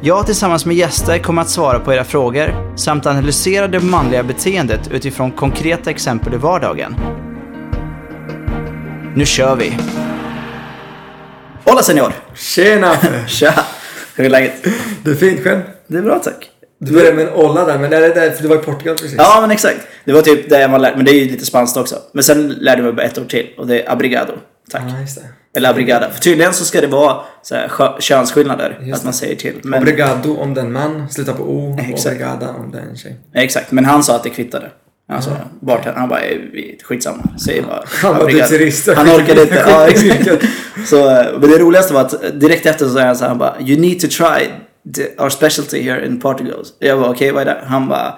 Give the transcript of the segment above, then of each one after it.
Jag tillsammans med gäster kommer att svara på era frågor samt analysera det manliga beteendet utifrån konkreta exempel i vardagen. Nu kör vi! Hola senor! Tjena! Tja! Hur är läget? Det är fint själv. Det är bra tack. Du började med en olla där, men är det där, för du var i Portugal precis? Ja men exakt. Det var typ det var lärt men det är ju lite spanskt också. Men sen lärde jag mig bara ett ord till och det är abrigado. Tack. Ja, just det. Eller abrigada. För tydligen så ska det vara så här, könsskillnader. Just att man säger till. Men, Obrigado om den man, slutar på O. Exakt. Obrigada om den tjej. Exakt, men han sa att det kvittade. Alltså, bartendern, han bara, "Eh, vi- skitsamma. Säg bara. Han var abrigado." dykterist. Han orkade inte. Ja, exakt. så, eh, men det roligaste var att direkt efter så sa han så här, han bara, you need to try our specialty here in Portugal. Jag bara, okej vad är det? Han bara,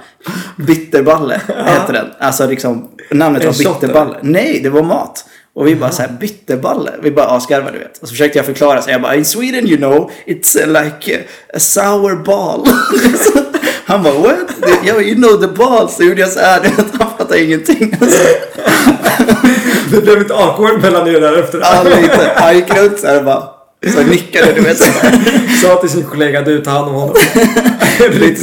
bitterballe heter den. Alltså liksom, namnet var bitterballe. Nej, det var mat. Och vi bara så här, bitterballe. Vi bara asgarvade du vet. Och så försökte jag förklara. Så jag bara, in Sweden you know, it's uh, like uh, a sour ball. Han bara, what? Yeah, you know the balls. Så gjorde jag så här, du vet, han fattade ingenting. Det blev lite awkward mellan er där efter. han, lite, han gick runt så här och bara, så nickade du vet. Sa till sin kollega, du tar hand om honom.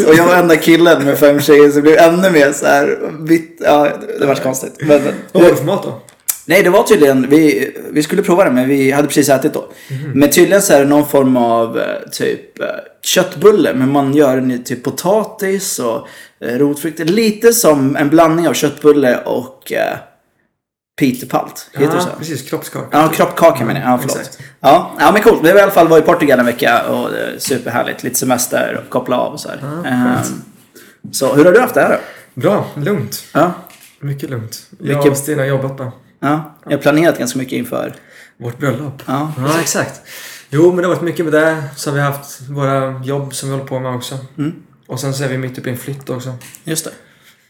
Och jag var enda killen med fem tjejer så det blev ännu mer så här, vitt, ja det var konstigt. Men, Vad var det för mat då? Nej, det var tydligen, vi, vi skulle prova det men vi hade precis ätit då. Men tydligen så är det någon form av eh, typ eh, köttbulle. Men man gör den i typ potatis och eh, rotfrukter. Lite som en blandning av köttbulle och eh, pitepalt. Heter det Ja, så? precis. Kroppskaka. Ja, kroppkaka menar jag. Ja, förlåt. Exakt. Ja, ja, men coolt. Vi har i alla fall varit i Portugal en vecka och superhärligt. Lite semester och koppla av och så här. Ja, Ehm, skönt. så hur har du haft det här då? Bra, lugnt. Ja, Mycket lugnt. Jag Mycket- och Stina har jobbat bara. Ja. Jag har planerat ganska mycket inför. Vårt bröllop. Ja, Ja, exakt. Jo, men det har varit mycket med det. Så har vi haft våra jobb som vi håller på med också. Mm. Och sen så är vi mitt uppe i en flytt också. just det.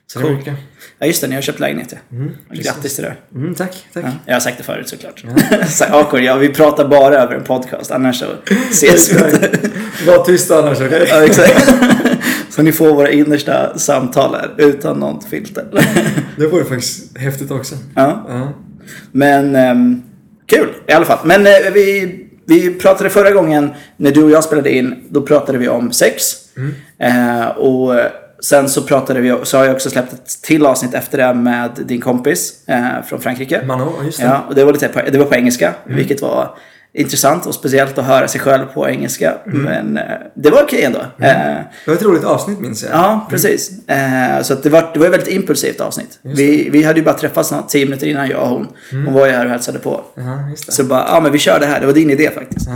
Så det är Cool. mycket. Ja, just det. Ni har köpt lägenhet ja. Mm, Grattis till det. Mm, tack, tack. Ja, jag har sagt det förut såklart. så, awkward, ja, vi pratar bara över en podcast, annars så ses vi inte. Var tyst annars, okej? ja, exakt. Så ni får våra innersta samtal här utan något filter. Det vore faktiskt häftigt också. ja, Ja. men ehm, kul i alla fall. Men eh, vi, vi pratade förra gången när du och jag spelade in, då pratade vi om sex. Eh, och sen så pratade vi, så har jag också släppt ett till avsnitt efter det med din kompis eh, från Frankrike. Mano, ja, just det. Ja, och det var, lite på, det var på engelska, vilket var intressant och speciellt att höra sig själv på engelska. Men eh, det var okej ändå. Eh, Det var ett roligt avsnitt minns jag. ja, precis. Eh, så det, var, det var ett väldigt impulsivt avsnitt. Vi, vi hade ju bara träffats något, tio minuter innan jag och hon. Hon var ju här och hälsade på. Så bara, ja men vi kör det här. Det var din idé faktiskt.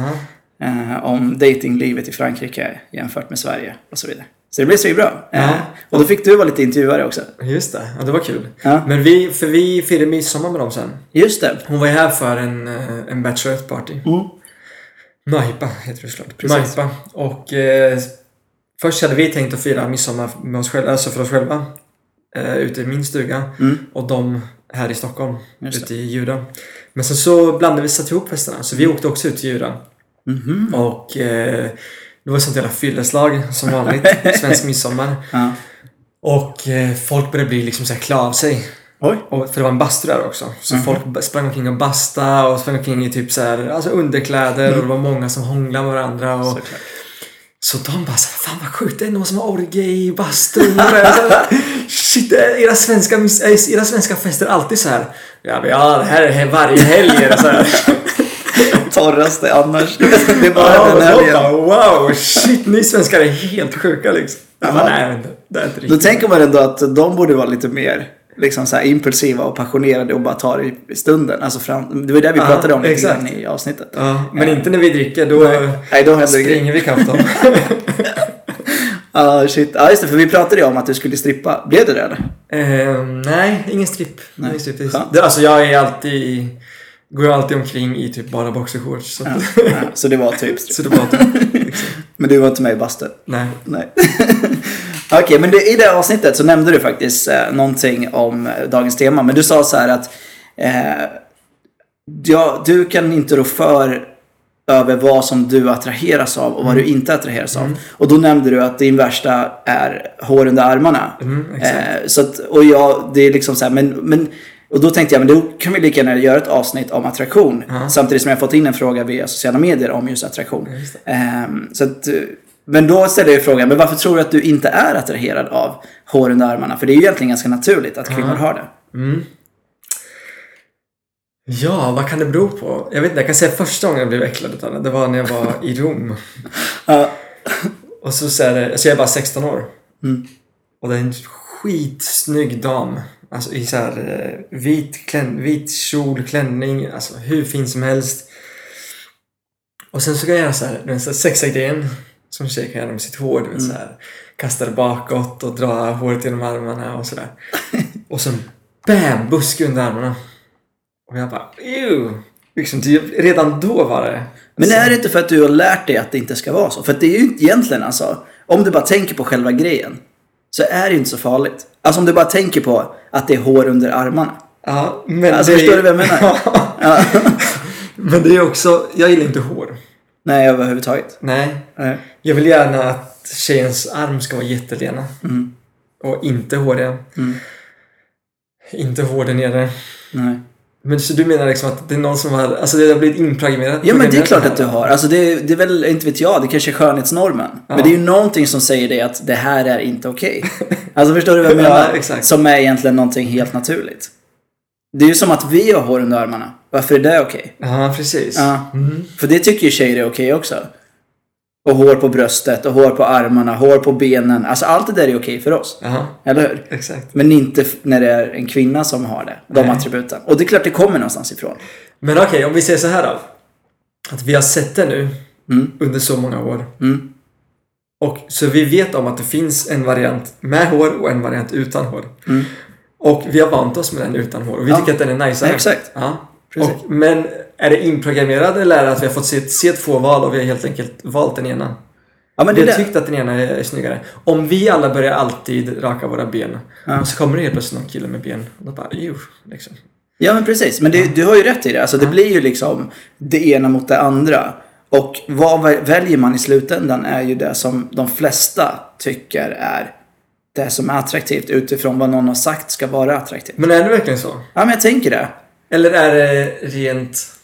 Om datinglivet i Frankrike jämfört med Sverige och så vidare. Så det blev så bra. Eh, Ja. och då fick du vara lite intervjuare också. Just det, ja, det var kul. Ja. Men vi, för vi firade midsommar med dem sen. Just det. Hon var ju här för en, eh, en bachelorette party. Mm. Naipa heter det såklart. Naipa. Och eh, först hade vi tänkt att fira midsommar med oss själva, alltså för oss själva. Eh, ute i min stuga. Mm. Och de här i Stockholm, Just ute i Djura. Men sen så blandade vi satt ihop festerna, så vi åkte också ut till Djura. Mhm. Och eh, det var sånt jävla fylleslag som vanligt. Svensk midsommar. Ja. Och eh, folk började bli liksom så här klä av sig. Oj. Och, för det var en bastu där också. Så Mhm. folk sprang omkring och basta och sprang omkring i typ så här, alltså underkläder och det var många som hånglade med varandra. Och, Mm. Såklart. så de bara så här, fan vad sjukt, det är någon som har orgie i bastun. Är Shit, är era svenska, är era svenska fester alltid så här? Ja, ja det här är varje helg. är Så här. Torraste annars. det är bara Ja, den helgen. wow, shit, ni svenskar är helt sjuka liksom. Ja. nej, men det- det är inte Då riktigt. tänker man ändå att de borde vara lite mer liksom så impulsiva och passionerade och bara ta det i stunden. Alltså fram, det var det vi pratade om lite grann i avsnittet. Ja, men inte när vi dricker, då Nej, då springer vi kapp dem. Ja, shit. Ja, just det. För vi pratade ju om att du skulle strippa. Blev det det eller? Eh, nej, ingen stripp. Nej. Ingen stripp. Det, alltså jag är alltid... Går ju alltid omkring i typ bara boxershorts. Så, Ja. Ja, så det var typ så det var typ... Liksom. Men du var inte med i bastun? Nej. Nej. Okej, men det, i det avsnittet så nämnde du faktiskt eh, någonting om eh, dagens tema. Men du sa så här att eh, ja, du kan inte rå för över vad som du attraheras av och vad du inte attraheras av. Och då nämnde du att din värsta är hår under armarna. Mm, eh, så att, och jag, det är liksom så här, men, men och då tänkte jag, men då kan vi lika gärna göra ett avsnitt om attraktion. Samtidigt som jag fått in en fråga via sociala medier om just attraktion. just Ehm, så att, eh, men då ställer jag frågan, men varför tror du att du inte är attraherad av hår under armarna? För det är ju egentligen ganska naturligt att kvinnor har det. Mm. Ja, vad kan det bero på? Jag vet inte, jag kan säga första gången jag blev äcklad utav det. Det var när jag var i Rom. Och så, så det, alltså jag är bara 16 år. Mm. Och det är en skitsnygg dam. Alltså i så här eh, vit, klän, vit kjol, klänning, alltså hur fin som helst. Och sen så kan jag göra så här, den sexiga grejen som tjejer kan göra med sitt hår. Du vet, så här, kasta det bakåt och dra håret genom armarna och sådär. och sen BAM! Buske under armarna. Och jag bara ew! Liksom, redan då var det... Men är det inte för att du har lärt dig att det inte ska vara så? För att det är ju egentligen alltså, om du bara tänker på själva grejen, så är det ju inte så farligt. Alltså om du bara tänker på att det är hår under armarna. Ja, men Alltså, det förstår du vad jag menar? Ja. Men det är också, jag gillar inte hår. Nej, överhuvudtaget. Nej. Nej. Jag vill gärna att tjejens arm ska vara jättelena. Mm. Och inte håriga. Mm. Inte hår där nere. Nej. Men så du menar liksom att det är någon som har, alltså det har blivit inprogrammerat? Ja men det är klart att du har. Alltså det, det är väl, inte vet jag, det kanske är skönhetsnormen. Men det är ju någonting som säger det att det här är inte okej. Alltså förstår du vad jag Ja, menar? exakt. Som är egentligen någonting helt naturligt. Det är ju som att vi har hår under armarna. Varför är det okej? Ja, precis. Ja. Mm. För det tycker ju tjejer är okej också. Och hår på bröstet, och hår på armarna, hår på benen. Alltså allt det där är okej för oss. Jaha, Eller hur? exakt. Men inte när det är en kvinna som har det. De Nej. attributen. Och det är klart det kommer någonstans ifrån. Men okej, om vi säger så här då. Att vi har sett det nu Mm. under så många år. Mm. Och så vi vet om att det finns en variant med hår och en variant utan hår. Mm. Och vi har vant oss med den utan hår och vi Ja. tycker att den är nice. Ja, exakt. Ja. Precis. Och, men är det inprogrammerad eller är det att vi har fått se, se två val och vi har helt enkelt valt den ena? Ja men Vi har tyckt att den ena är snyggare. Om vi alla börjar alltid raka våra ben Ja. så kommer det helt plötsligt någon kille med ben och då bara jo, liksom. Ja men precis, men det, du har ju rätt i det. Alltså det blir ju liksom det ena mot det andra. Och vad väl- väljer man i slutändan är ju det som de flesta tycker är det som är attraktivt utifrån vad någon har sagt ska vara attraktivt. Men är det verkligen så? Ja men jag tänker det. Eller är det rent...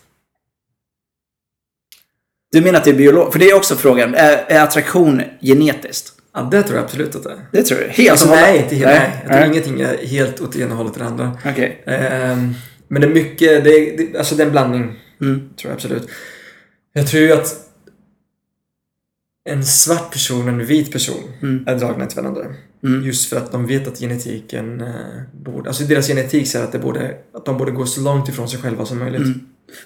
Du menar att det är biolog? För det är också frågan, är, är attraktion genetiskt? Ja, det tror jag absolut att det är. Det tror jag. Helt Alltså nej, inte helt. Nej. Jag tror nej. ingenting är helt åt ena hållet det andra. Okej. Ehm, men det är mycket, det är, det, alltså det är en blandning. Mm. Tror jag absolut. Jag tror ju att en svart person och en vit person Mm. är dragna till varandra. Mm. Just för att de vet att genetiken eh, borde, alltså deras genetik säger att, det borde, att de borde gå så långt ifrån sig själva som möjligt. Mm.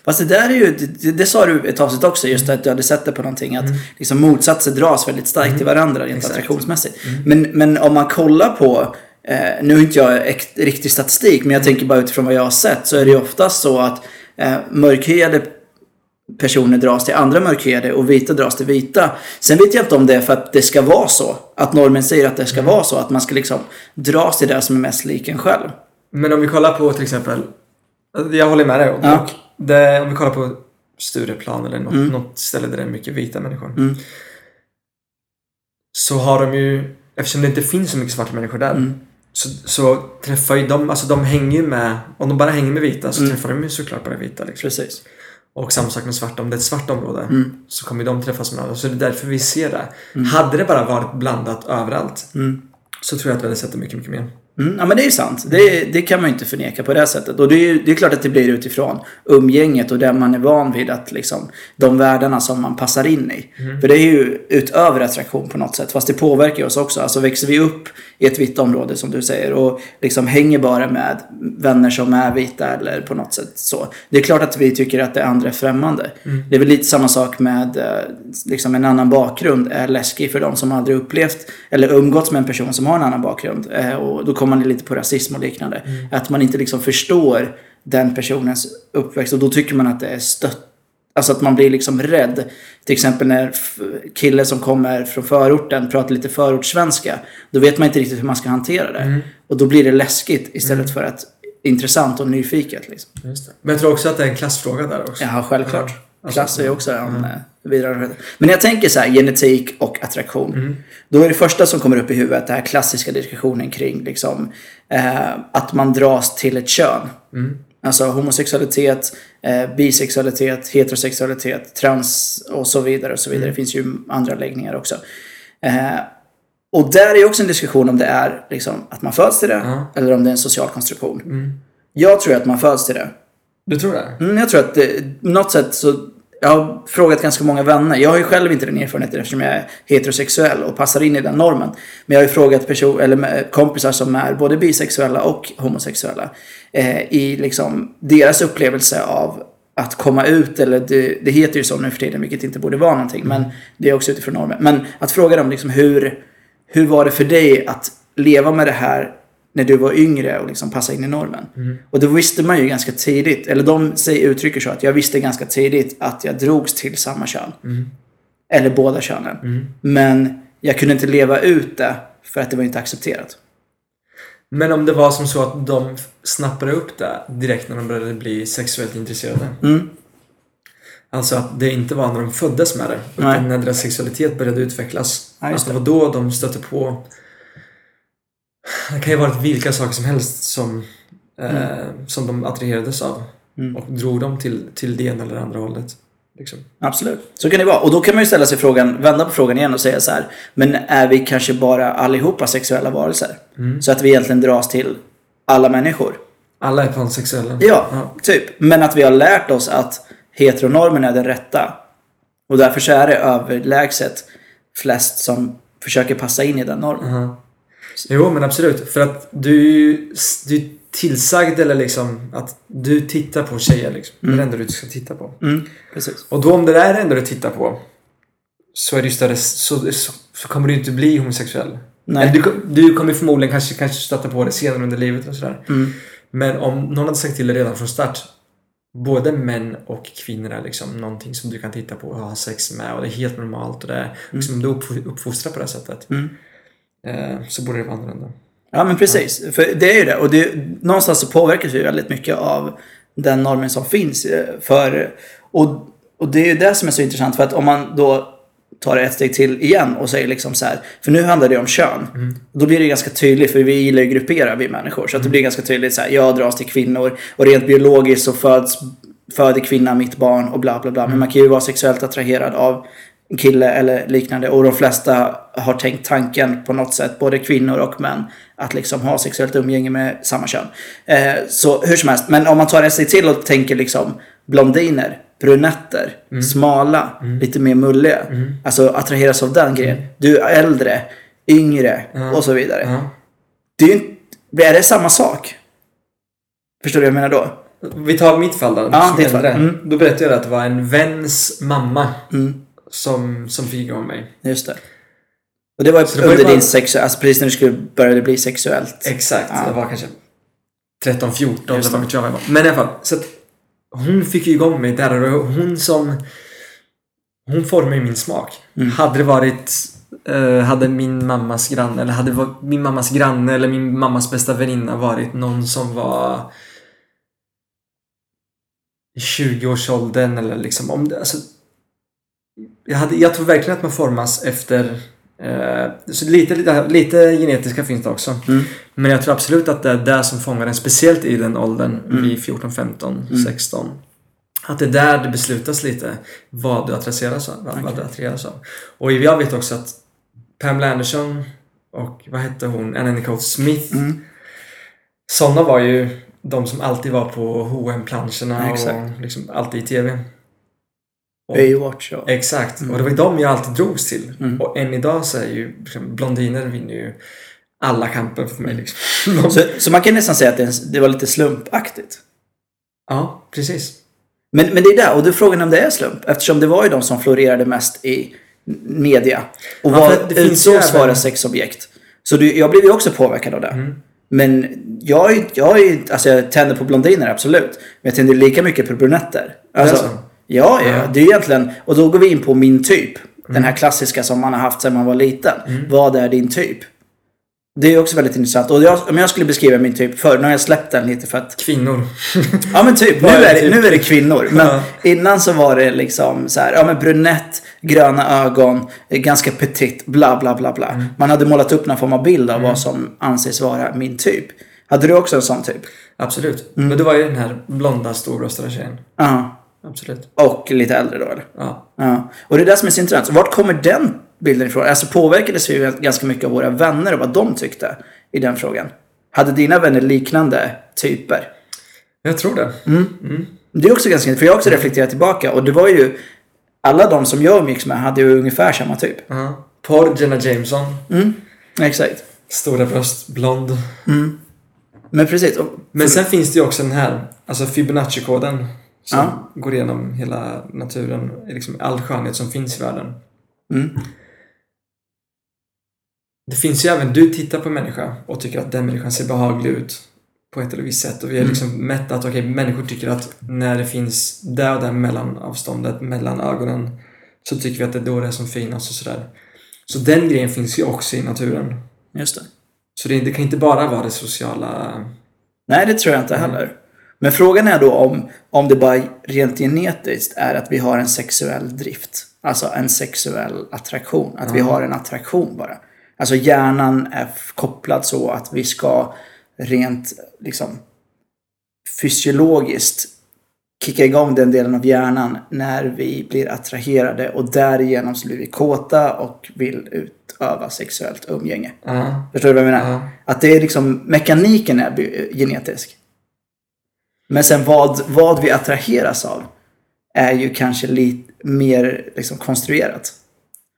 Fast det där är ju, det, det sa du ett avsnitt också, just att du hade sett det på någonting. Att liksom motsatser dras väldigt starkt till varandra rent Mm. Exakt. Mm. attraktionsmässigt. Men, men om man kollar på, eh, nu är inte jag riktig statistik, men jag tänker bara utifrån vad jag har sett, så är det ju oftast så att eh, mörkhyade personer dras till andra mörkhyade och vita dras till vita. Sen vet jag inte om det är för att det ska vara så. Att normen säger att det ska Mm. vara så. Att man ska liksom dras till det som är mest lik en själv. Men om vi kollar på till exempel, jag håller med dig. Och, Ja. det, om vi kollar på Stureplan eller något, något ställe där det är mycket vita människor. Mm. Så har de ju, eftersom det inte finns så mycket svarta människor där, Mm. så, så träffar ju de, alltså de hänger ju med, om de bara hänger med vita så Mm. träffar de ju såklart bara vita. Liksom. Precis. Och samma sak med svarta, om det är ett svart område Mm. så kommer de träffas med varandra. Så det är därför vi ser det. Hade det bara varit blandat överallt Mm. så tror jag att vi hade sett det mycket, mycket mer. Mm, ja men det är ju sant. Det, det kan man ju inte förneka på det sättet. Och det är det är klart att det blir utifrån umgänget och det man är van vid att liksom de världarna som man passar in i. För det är ju utöver attraktion på något sätt. Fast det påverkar oss också. Alltså växer vi upp i ett vitt område som du säger och liksom hänger bara med vänner som är vita eller på något sätt så. Det är klart att vi tycker att det andra är främmande. Det är väl lite samma sak med eh, liksom en annan bakgrund är läskig för de som aldrig upplevt eller umgåtts med en person som har en annan bakgrund. Eh, Och då kommer man lite på rasism och liknande. Att man inte liksom förstår den personens uppväxt och då tycker man att det är stött Alltså att man blir liksom rädd. Till exempel när f- kille som kommer från förorten pratar lite förortssvenska. Då vet man inte riktigt hur man ska hantera det. Och då blir det läskigt istället för att intressant och nyfiket. Liksom. Men jag tror också att det är en klassfråga där också. Ja, självklart. Ja. Klass är också en eh, vidare. Men jag tänker så här, genetik och attraktion. Då är det första som kommer upp i huvudet den här klassiska diskussionen kring liksom, eh, att man dras till ett kön. Alltså homosexualitet, eh, bisexualitet, heterosexualitet, trans och så vidare. och så vidare. Det finns ju andra läggningar också. Eh, och där är också en diskussion om det är liksom, att man föds till det eller om det är en social konstruktion. Jag tror att man föds till det. Du tror det? Mm, jag tror att det, på något sätt så... Jag har frågat ganska många vänner. Jag har ju själv inte den erfarenheten eftersom jag är heterosexuell och passar in i den normen. Men jag har ju frågat person, eller med kompisar som är både bisexuella och homosexuella. Eh, I liksom deras upplevelse av att komma ut, eller det, det heter ju så nu för tiden, vilket inte borde vara någonting. Men det är också utifrån normen. Men att fråga dem liksom hur, hur var det för dig att leva med det här när du var yngre och liksom passa in i normen. Och då visste man ju ganska tidigt, eller de säger, uttrycker så att jag visste ganska tidigt att jag drogs till samma kön. Eller båda könen. Men jag kunde inte leva ut det för att det var inte accepterat. Men om det var som så att de snappade upp det direkt när de började bli sexuellt intresserade. Mm. Alltså att det inte var när de föddes med det. Nej. Utan när deras sexualitet började utvecklas. Ja, att det var då de stötte på... Det kan ju ha varit vilka saker som helst som, eh, som de attraherades av. Mm. Och drog dem till, till det ena eller andra hållet. Liksom. Absolut. Så kan det vara. Och då kan man ju ställa sig frågan, vända på frågan igen och säga så här. Men är vi kanske bara allihopa sexuella varelser? Så att vi egentligen dras till alla människor? Alla är pansexuella. Ja, Ja. typ. Men att vi har lärt oss att heteronormen är den rätta. Och därför så är det överlägset flest som försöker passa in i den normen. Aha. Jo, men absolut. För att du, du är tillsagd eller liksom att du tittar på tjejer liksom. Det är det enda du ska titta på. Mm, precis. Och då om det där är det enda du tittar på så är det större, så, så, så kommer du inte bli homosexuell. Nej. Du, du kommer förmodligen kanske, kanske stöta på det senare under livet och sådär. Mm. Men om någon hade sagt till dig redan från start Både män och kvinnor är liksom någonting som du kan titta på och ha sex med och det är helt normalt och det är liksom, om du är uppfostrad på det sättet Mm. Eh, så borde det vara annorlunda. Ja, men precis. För det är ju det. Och det, någonstans så påverkas vi väldigt mycket av den normen som finns. eh, För, och, och det är ju det som är så intressant. För att om man då tar det ett steg till igen och säger liksom så här. För nu handlar det om kön. Då blir det ganska tydligt, för vi gillar ju gruppera vi människor. Så att det blir ganska tydligt så här. Jag dras till kvinnor. Och rent biologiskt så föds, föder kvinnan mitt barn och bla bla bla. Men man kan ju vara sexuellt attraherad av kille eller liknande. Och de flesta har tänkt tanken på något sätt, både kvinnor och män, att liksom ha sexuellt umgänge med samma kön. Eh, så hur som helst, men om man tar steg till och tänker liksom blondiner, brunetter, smala, lite mer mulliga. Alltså attraheras av den grejen. Du är äldre, yngre och så vidare. Det är ju inte, är det samma sak? Förstår du vad jag menar då? Vi tar mitt fall då. Ja, ditt fall. Mm. Då berättade jag att det var en väns mamma Mm, som, som fick igång mig. just det. Och det var Så det var under ju bara- din sexuella, alltså precis när du skulle börja bli sexuellt. Exakt. Ja. Det var kanske 13, 14 Just eller vad det. jag jag var. Men i alla fall. Så att hon fick ju igång mig där och det var hon som... Hon formade min smak. Mm. Hade det varit... eh, hade min mammas granne eller hade min mammas granne eller min mammas bästa väninna varit någon som var i 20-årsåldern eller liksom om det, alltså, jag, hade, jag tror verkligen att man formas efter eh, så lite, lite, lite genetiska finns det också. Mm. Men jag tror absolut att det är det som fångar en, speciellt i den åldern, vid 14, 15, Mm. 16. Att det är där det beslutas lite vad du attraheras av. Vad, vad du attraheras av. Och jag vet också att Pamela Anderson och vad hette hon, Nicole Smith. Mm. Sådana var ju de som alltid var på hm planscherna Ja, och liksom alltid i TV. Baywatch och... Exakt, och det var ju de jag alltid drogs till. Mm. Och än idag så är ju liksom, blondiner vinner ju alla kamper för mig. Liksom. De- Så, så man kan nästan säga att det, är var lite slumpaktigt. Ja, precis. Men, men det är där, och du frågan om det är slump. Eftersom det var ju de som florerade mest i media. Och Ja, var, utsågs vara sexobjekt. Så du, jag blev ju också påverkad av det. Mm. Men jag, är- jag, är, alltså jag tänder på blondiner, absolut. Men jag tänder lika mycket på brunetter. Alltså, är? Ja, ja, det är egentligen, och då går vi in på min typ. Den här klassiska som man har haft sedan man var liten. Vad är din typ? Det är också väldigt intressant. Och jag, om jag skulle beskriva min typ förr, nu har jag släppt den lite för att... Kvinnor. Ja men typ, nu är är det, typ? nu är det kvinnor. Men Ja. innan så var det liksom så här, ja men brunett, gröna ögon, ganska petit, bla bla bla bla. Mm. Man hade målat upp någon form av bild av vad som anses vara min typ. Hade du också en sån typ? Absolut. Mm. Men du var ju den här blonda storbröstade tjejen. Ja. Absolut. Och lite äldre då eller? Ja. Ja, och det är det som är så intressant. Vart kommer den bilden ifrån? Alltså påverkades vi ganska mycket av våra vänner och vad de tyckte i den frågan. Hade dina vänner liknande typer? Jag tror det. Det är också ganska för jag har också reflekterat tillbaka och det var ju alla de som jag umgicks med hade ju ungefär samma typ. Porr, Jenna Jameson. Mm, exakt. Stora bröst, blond. Men precis. Och, Men sen finns det ju också den här, alltså Fibonacci-koden. Som Ja. går igenom hela naturen, liksom all skönhet som finns i världen. mm, Det finns ju även, du tittar på en människa och tycker att den människan ser behaglig ut på ett eller visst sätt. Och vi har liksom mätt att okej, människor tycker att när det finns där och där mellanavståndet mellan ögonen så tycker vi att det är då det är som finast och sådär. Så den grejen finns ju också i naturen. just det. Så det, det kan inte bara vara det sociala... Nej, det tror jag inte heller. Men frågan är då om, om det bara rent genetiskt är att vi har en sexuell drift. Alltså en sexuell attraktion. Att vi har en attraktion bara. Alltså hjärnan är kopplad så att vi ska rent liksom fysiologiskt kicka igång den delen av hjärnan när vi blir attraherade och därigenom så blir vi kåta och vill utöva sexuellt umgänge. Ja. Förstår du vad jag menar? Ja. Att det är liksom, mekaniken är genetisk. Men sen vad, vad vi attraheras av är ju kanske lite mer liksom konstruerat.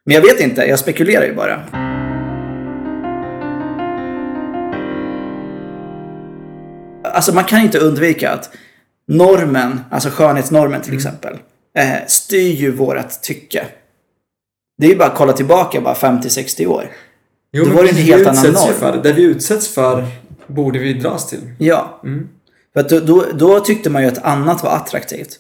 Men jag vet inte, jag spekulerar ju bara. Alltså man kan inte undvika att normen, alltså skönhetsnormen till exempel, eh, styr ju vårat tycke. Det är ju bara att kolla tillbaka bara 50-60 år. Jo, Då var det en helt annan norm. För, det vi utsätts för borde vi dras till. Ja. Mm. För att då, då, då tyckte man ju att annat var attraktivt.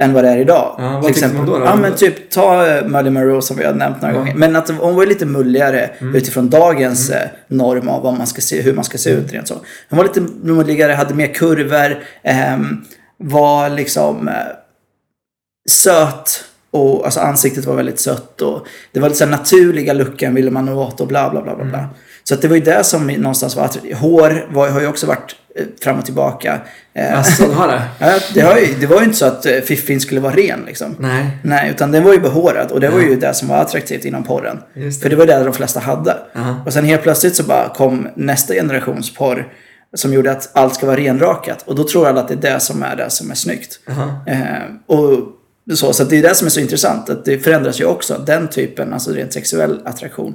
Än vad det är idag. Ja, vad Till tyckte man då då? Ja men typ ta uh, Marilyn Monroe som vi har nämnt några Ja. gånger. Men att hon var lite mulligare Mm. utifrån dagens eh, norm av vad man ska se, hur man ska se Mm. ut rent så. Hon var lite mulligare, hade mer kurvor, ehm, var liksom eh, söt. Och alltså ansiktet var väldigt sött och det var lite så här naturliga looken ville man åt och bla bla bla bla. Mm. Så att det var ju det som någonstans var attraktivt. Hår var, har ju också varit eh, fram och tillbaka. Eh, Alltså, har det? Ja, det, har ju, det var ju inte så att eh, Fiffin skulle vara ren liksom. Nej. Nej, utan den var ju behårad och det var ju det som var attraktivt inom porren. Just För det. det var det de flesta hade. Aha. Och sen helt plötsligt så bara kom nästa generations porr som gjorde att allt ska vara renrakat. Och då tror alla att det är det som är det som är snyggt. Aha. Eh, och så, så att det är det som är så intressant. Att det förändras ju också. Den typen, alltså rent sexuell attraktion,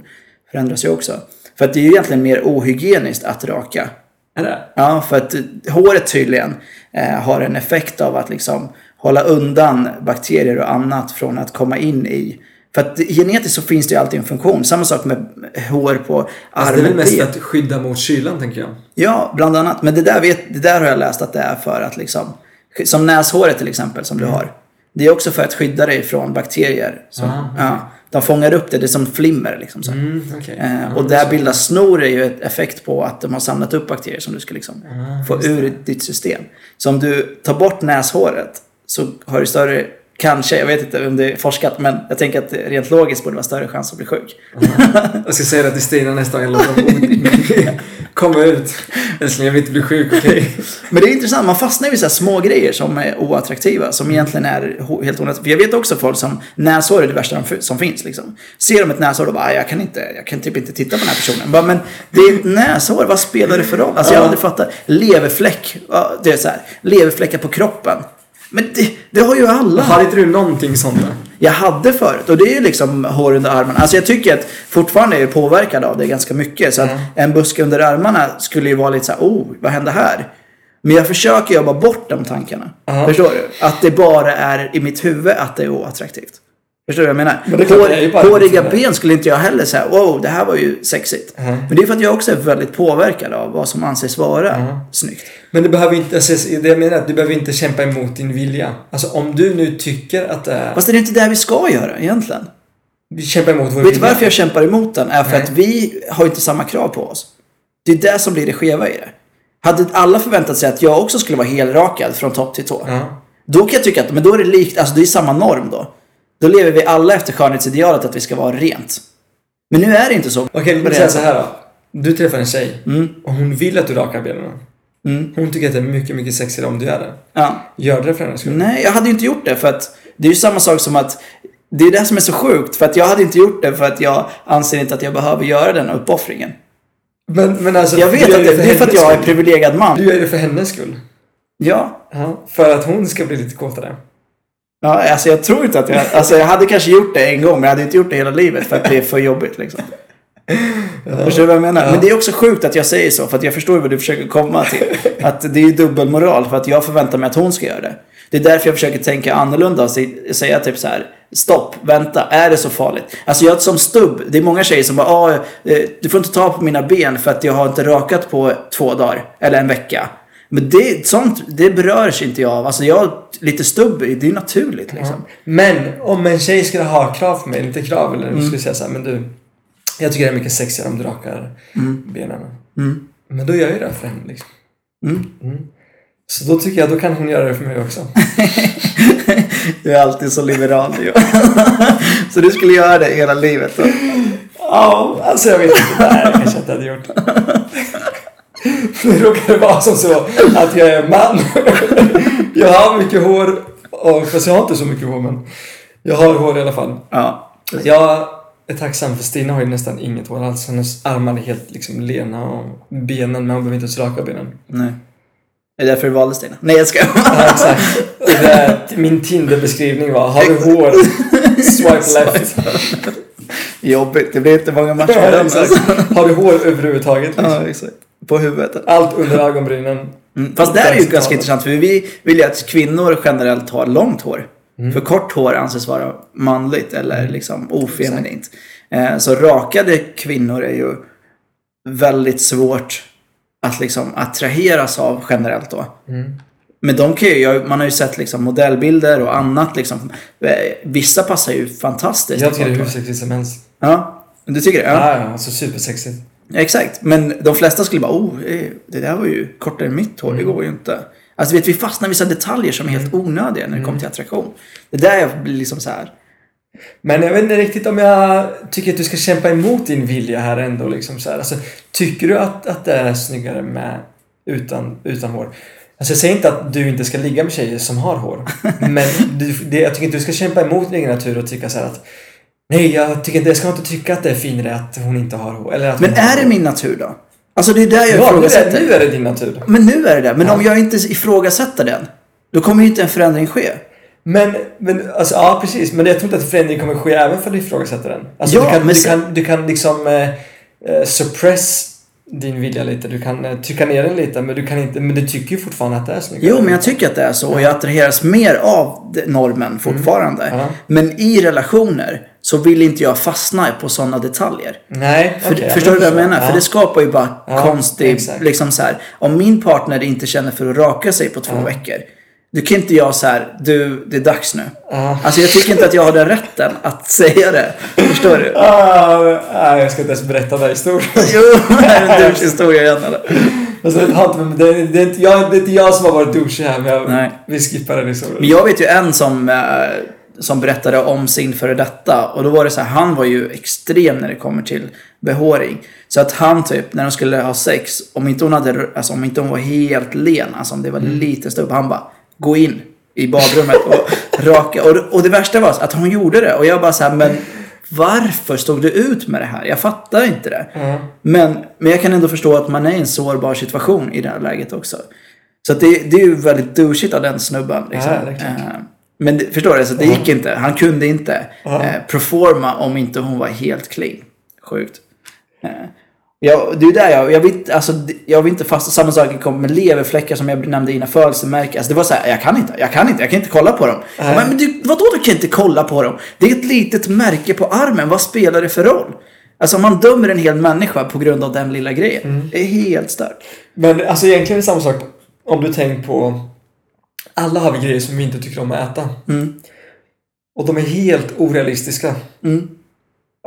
förändras ju också. För att det är ju egentligen mer ohygieniskt att raka. Är det? Ja, för att håret tydligen eh, har en effekt av att liksom hålla undan bakterier och annat från att komma in i. För att genetiskt så finns det ju alltid en funktion. Samma sak med hår på Alltså, det är väl armen. mest att skydda mot kylan, tänker jag. Ja, bland annat. Men det där, vet, det där har jag läst att det är för att liksom, som näshåret till exempel som du har. Det är också för att skydda dig från bakterier. Som, Ah, ja, de fångar upp det, det är som flimmer liksom. Så. Mm, okej. Eh, och där bildas snor är ju ett effekt på att de har samlat upp bakterier som du ska liksom Ah, få ur ditt system. Så om du tar bort näshåret så har du större, kanske, jag vet inte om det är forskat, men jag tänker att det rent logiskt borde vara större chans att bli sjuk. Jag ska säga det till Stina nästa gång jag komma ut. Älskling, jag vill inte bli sjuk, okej? Men det är intressant, man fastnar ju i så små grejer som är oattraktiva, som egentligen är helt onödigt. För jag vet också folk som, näshår är det värsta som finns liksom. Ser de ett näshår och bara, "Ah, jag kan inte, jag kan typ inte titta på den här personen. Bara, men det är ett näshår, vad spelar det för roll? Alltså jag har aldrig fattat. Leverfläck, det är så här, leverfläckar på kroppen. Men det, det har ju alla. Har inte du någonting sånt där? Jag hade förut och det är ju liksom hår under armarna. Alltså jag tycker att fortfarande är jag påverkad av det ganska mycket. Så att en buske under armarna skulle ju vara lite så här, oh, vad hände här? Men jag försöker jobba bort de tankarna. Ja. Förstår du? Att det bara är i mitt huvud att det är oattraktivt. Förstår du vad jag menar? Men Hår, håriga ben skulle inte jag heller säga, wow, det här var ju sexigt. Nej. Men det är för att jag också är väldigt påverkad av vad som anses vara Ja. snyggt. Men du behöver inte, alltså, det jag menar att du behöver inte kämpa emot din vilja. Alltså om du nu tycker att det är... Fast det är inte det vi ska göra egentligen. Vi kämpar emot vår Vet du vilja. varför jag kämpar emot den? Är för Nej. att vi har inte samma krav på oss. Det är det som blir det skeva i det. Hade alla förväntat sig att jag också skulle vara helrakad från topp till tå. Då kan jag tycka att men då är det likt, alltså det är samma norm då. Då lever vi alla efter skönhetsidealet att vi ska vara rent. Men nu är det inte så. Okej, men det säga så här då. Du träffar en tjej Mm, och hon vill att du rakar benen. mm, Hon tycker att det är mycket, mycket sexigare om du gör det. ja. Gör det för hennes skull. Nej, jag hade ju inte gjort det för att det är ju samma sak som att det är det som är så sjukt. För att jag hade inte gjort det för att jag anser inte att jag behöver göra den uppoffringen. Men, men alltså, Jag vet du att det, det är för att jag är privilegierad man. Du gör det för hennes skull. Ja. Ja, för att hon ska bli lite kåtare. Ja, alltså jag tror inte att jag... Alltså jag hade kanske gjort det en gång, men jag hade inte gjort det hela livet för att det är för jobbigt liksom. Förstår du vad jag menar? Ja. Men det är också sjukt att jag säger så, för att jag förstår ju vad du försöker komma till. Att det är ju dubbelmoral, för att jag förväntar mig att hon ska göra det. Det är därför jag försöker tänka annorlunda och säga typ så här. Stopp, vänta, är det så farligt? Alltså jag som stubb, det är många tjejer som bara ah, eh, du får inte ta på mina ben för att jag har inte rakat på två dagar eller en vecka. Men det, sånt, det berör sig inte jag av. Alltså jag, lite stubb, det är ju naturligt liksom. Men om en tjej skulle ha krav på mig, inte krav, eller Mm. skulle säga så här, men du. Jag tycker det är mycket sexigare om du rakar benen. Mm. Men då gör jag det för henne liksom. Mm. Mm. Så då tycker jag, då kan hon göra det för mig också. Du är alltid så liberal ju. så du skulle göra det hela livet då? Ja, alltså jag vet inte. Nej, jag kanske inte hade gjort. Det råkar vara som så att jag är man. Jag har mycket hår. Och, fast jag har inte så mycket hår, men jag har hår i alla fall. Ja. Jag är tacksam för Stina har ju nästan inget hår alls. Hennes armar är helt liksom lena och benen, men hon behöver inte ens raka benen. Nej. Är det därför du valde Stina? Nej jag ska. Ja, exakt. Och det är, min Tinder-beskrivning var, har du hår? Swipe left. Jobbigt, det blir inte många matcher med den. Har du hår överhuvudtaget? Liksom? Ja, exakt. På huvudet. Allt under ögonbrynen. Mm. Fast det här är ju ganska intressant för vi vill ju att kvinnor generellt har långt hår. Mm. För kort hår anses vara manligt eller liksom ofeminint. Eh, så rakade kvinnor är ju väldigt svårt att liksom attraheras av generellt då. Mm. Men de kan ju, man har ju sett liksom modellbilder och annat liksom. Eh, Vissa passar ju fantastiskt. Jag tycker det är hur sexigt som helst. Ja, du tycker det? Ja. Ja, ja, alltså supersexigt. Exakt, men de flesta skulle bara oh, eh, det där var ju kortare än mitt hår, det går ju inte. Alltså vet vi fastnar i vissa detaljer som är helt onödiga när det kommer till attraktion. Det där jag blir liksom så här. Men jag vet inte riktigt om jag tycker att du ska kämpa emot din vilja här ändå. Liksom så här. Alltså, tycker du att, att det är snyggare med utan, utan hår? Alltså jag säger inte att du inte ska ligga med tjejer som har hår. Men du, det, jag tycker inte du ska kämpa emot din egen natur och tycka så att Nej, jag, tycker jag ska inte tycka att det är finare att hon inte har hår. Eller att Men är det min natur då? Alltså det är där jag Ja, nu är, ifrågasätter. nu är det din natur. Men nu är det det. Men Ja. om jag inte ifrågasätter den, då kommer ju inte en förändring ske. Men, men alltså, ja precis. Men jag tror inte att förändring kommer ske även för du ifrågasätter den. Alltså, Ja, du, kan, men du, kan, du kan liksom eh, eh, suppress din vilja lite. Du kan eh, trycka ner den lite. Men du kan inte, men du tycker ju fortfarande att det är snyggare. Jo, men jag tycker att det är så. Och jag attraheras mer av normen fortfarande. Mm. Ja. Men i relationer så vill inte jag fastna på sådana detaljer. Nej, För, förstår du vad jag menar? Ja. För det skapar ju bara Ja, konstig, exakt. liksom så här. Om min partner inte känner för att raka sig på två Ja. veckor. Då kan inte jag så här, du, det är dags nu. Ja. Alltså jag tycker inte att jag har den rätten att säga det. Förstår du? Ah, ah, jag ska inte ens berätta den här historien. Jo, det är en douche-historia igen eller? Alltså, det, inte, det, är inte jag, det är inte jag som har varit douchig här, men jag, Nej. vi skippar den Men historien. jag vet ju en som, eh, som berättade om sin före detta. Och då var det så här, han var ju extrem när det kommer till behåring. Så att han typ, när de skulle ha sex, om inte hon, hade, alltså, om inte hon var helt len, alltså om det var lite stubb, han bara, gå in i badrummet och raka. Och, och det värsta var att hon gjorde det. Och jag bara så här, men varför stod du ut med det här? Jag fattar inte det. Ja. Men, men jag kan ändå förstå att man är i en sårbar situation i det här läget också. Så det, det är ju väldigt douchigt av den snubben. Liksom. Ja, det. Eh, men det, förstår du? Så det gick inte. Han kunde inte Ja. eh, performa om inte hon var helt clean. Sjukt. Eh, Jag, det är där jag, jag vill, alltså, jag vill inte fastna samma sak kommer med leverfläckar som jag nämnde innan födelsemärken. Alltså, det var så här, jag kan inte, jag kan inte, jag kan inte kolla på dem. Nej. Men, men du, vadå du kan inte kolla på dem? Det är ett litet märke på armen, vad spelar det för roll? Alltså man dömer en hel människa på grund av den lilla grejen. Mm. Det är helt stört. Men alltså egentligen är det samma sak om du tänker på alla har vi grejer som vi inte tycker om att äta. Mm. Och de är helt orealistiska. Mm.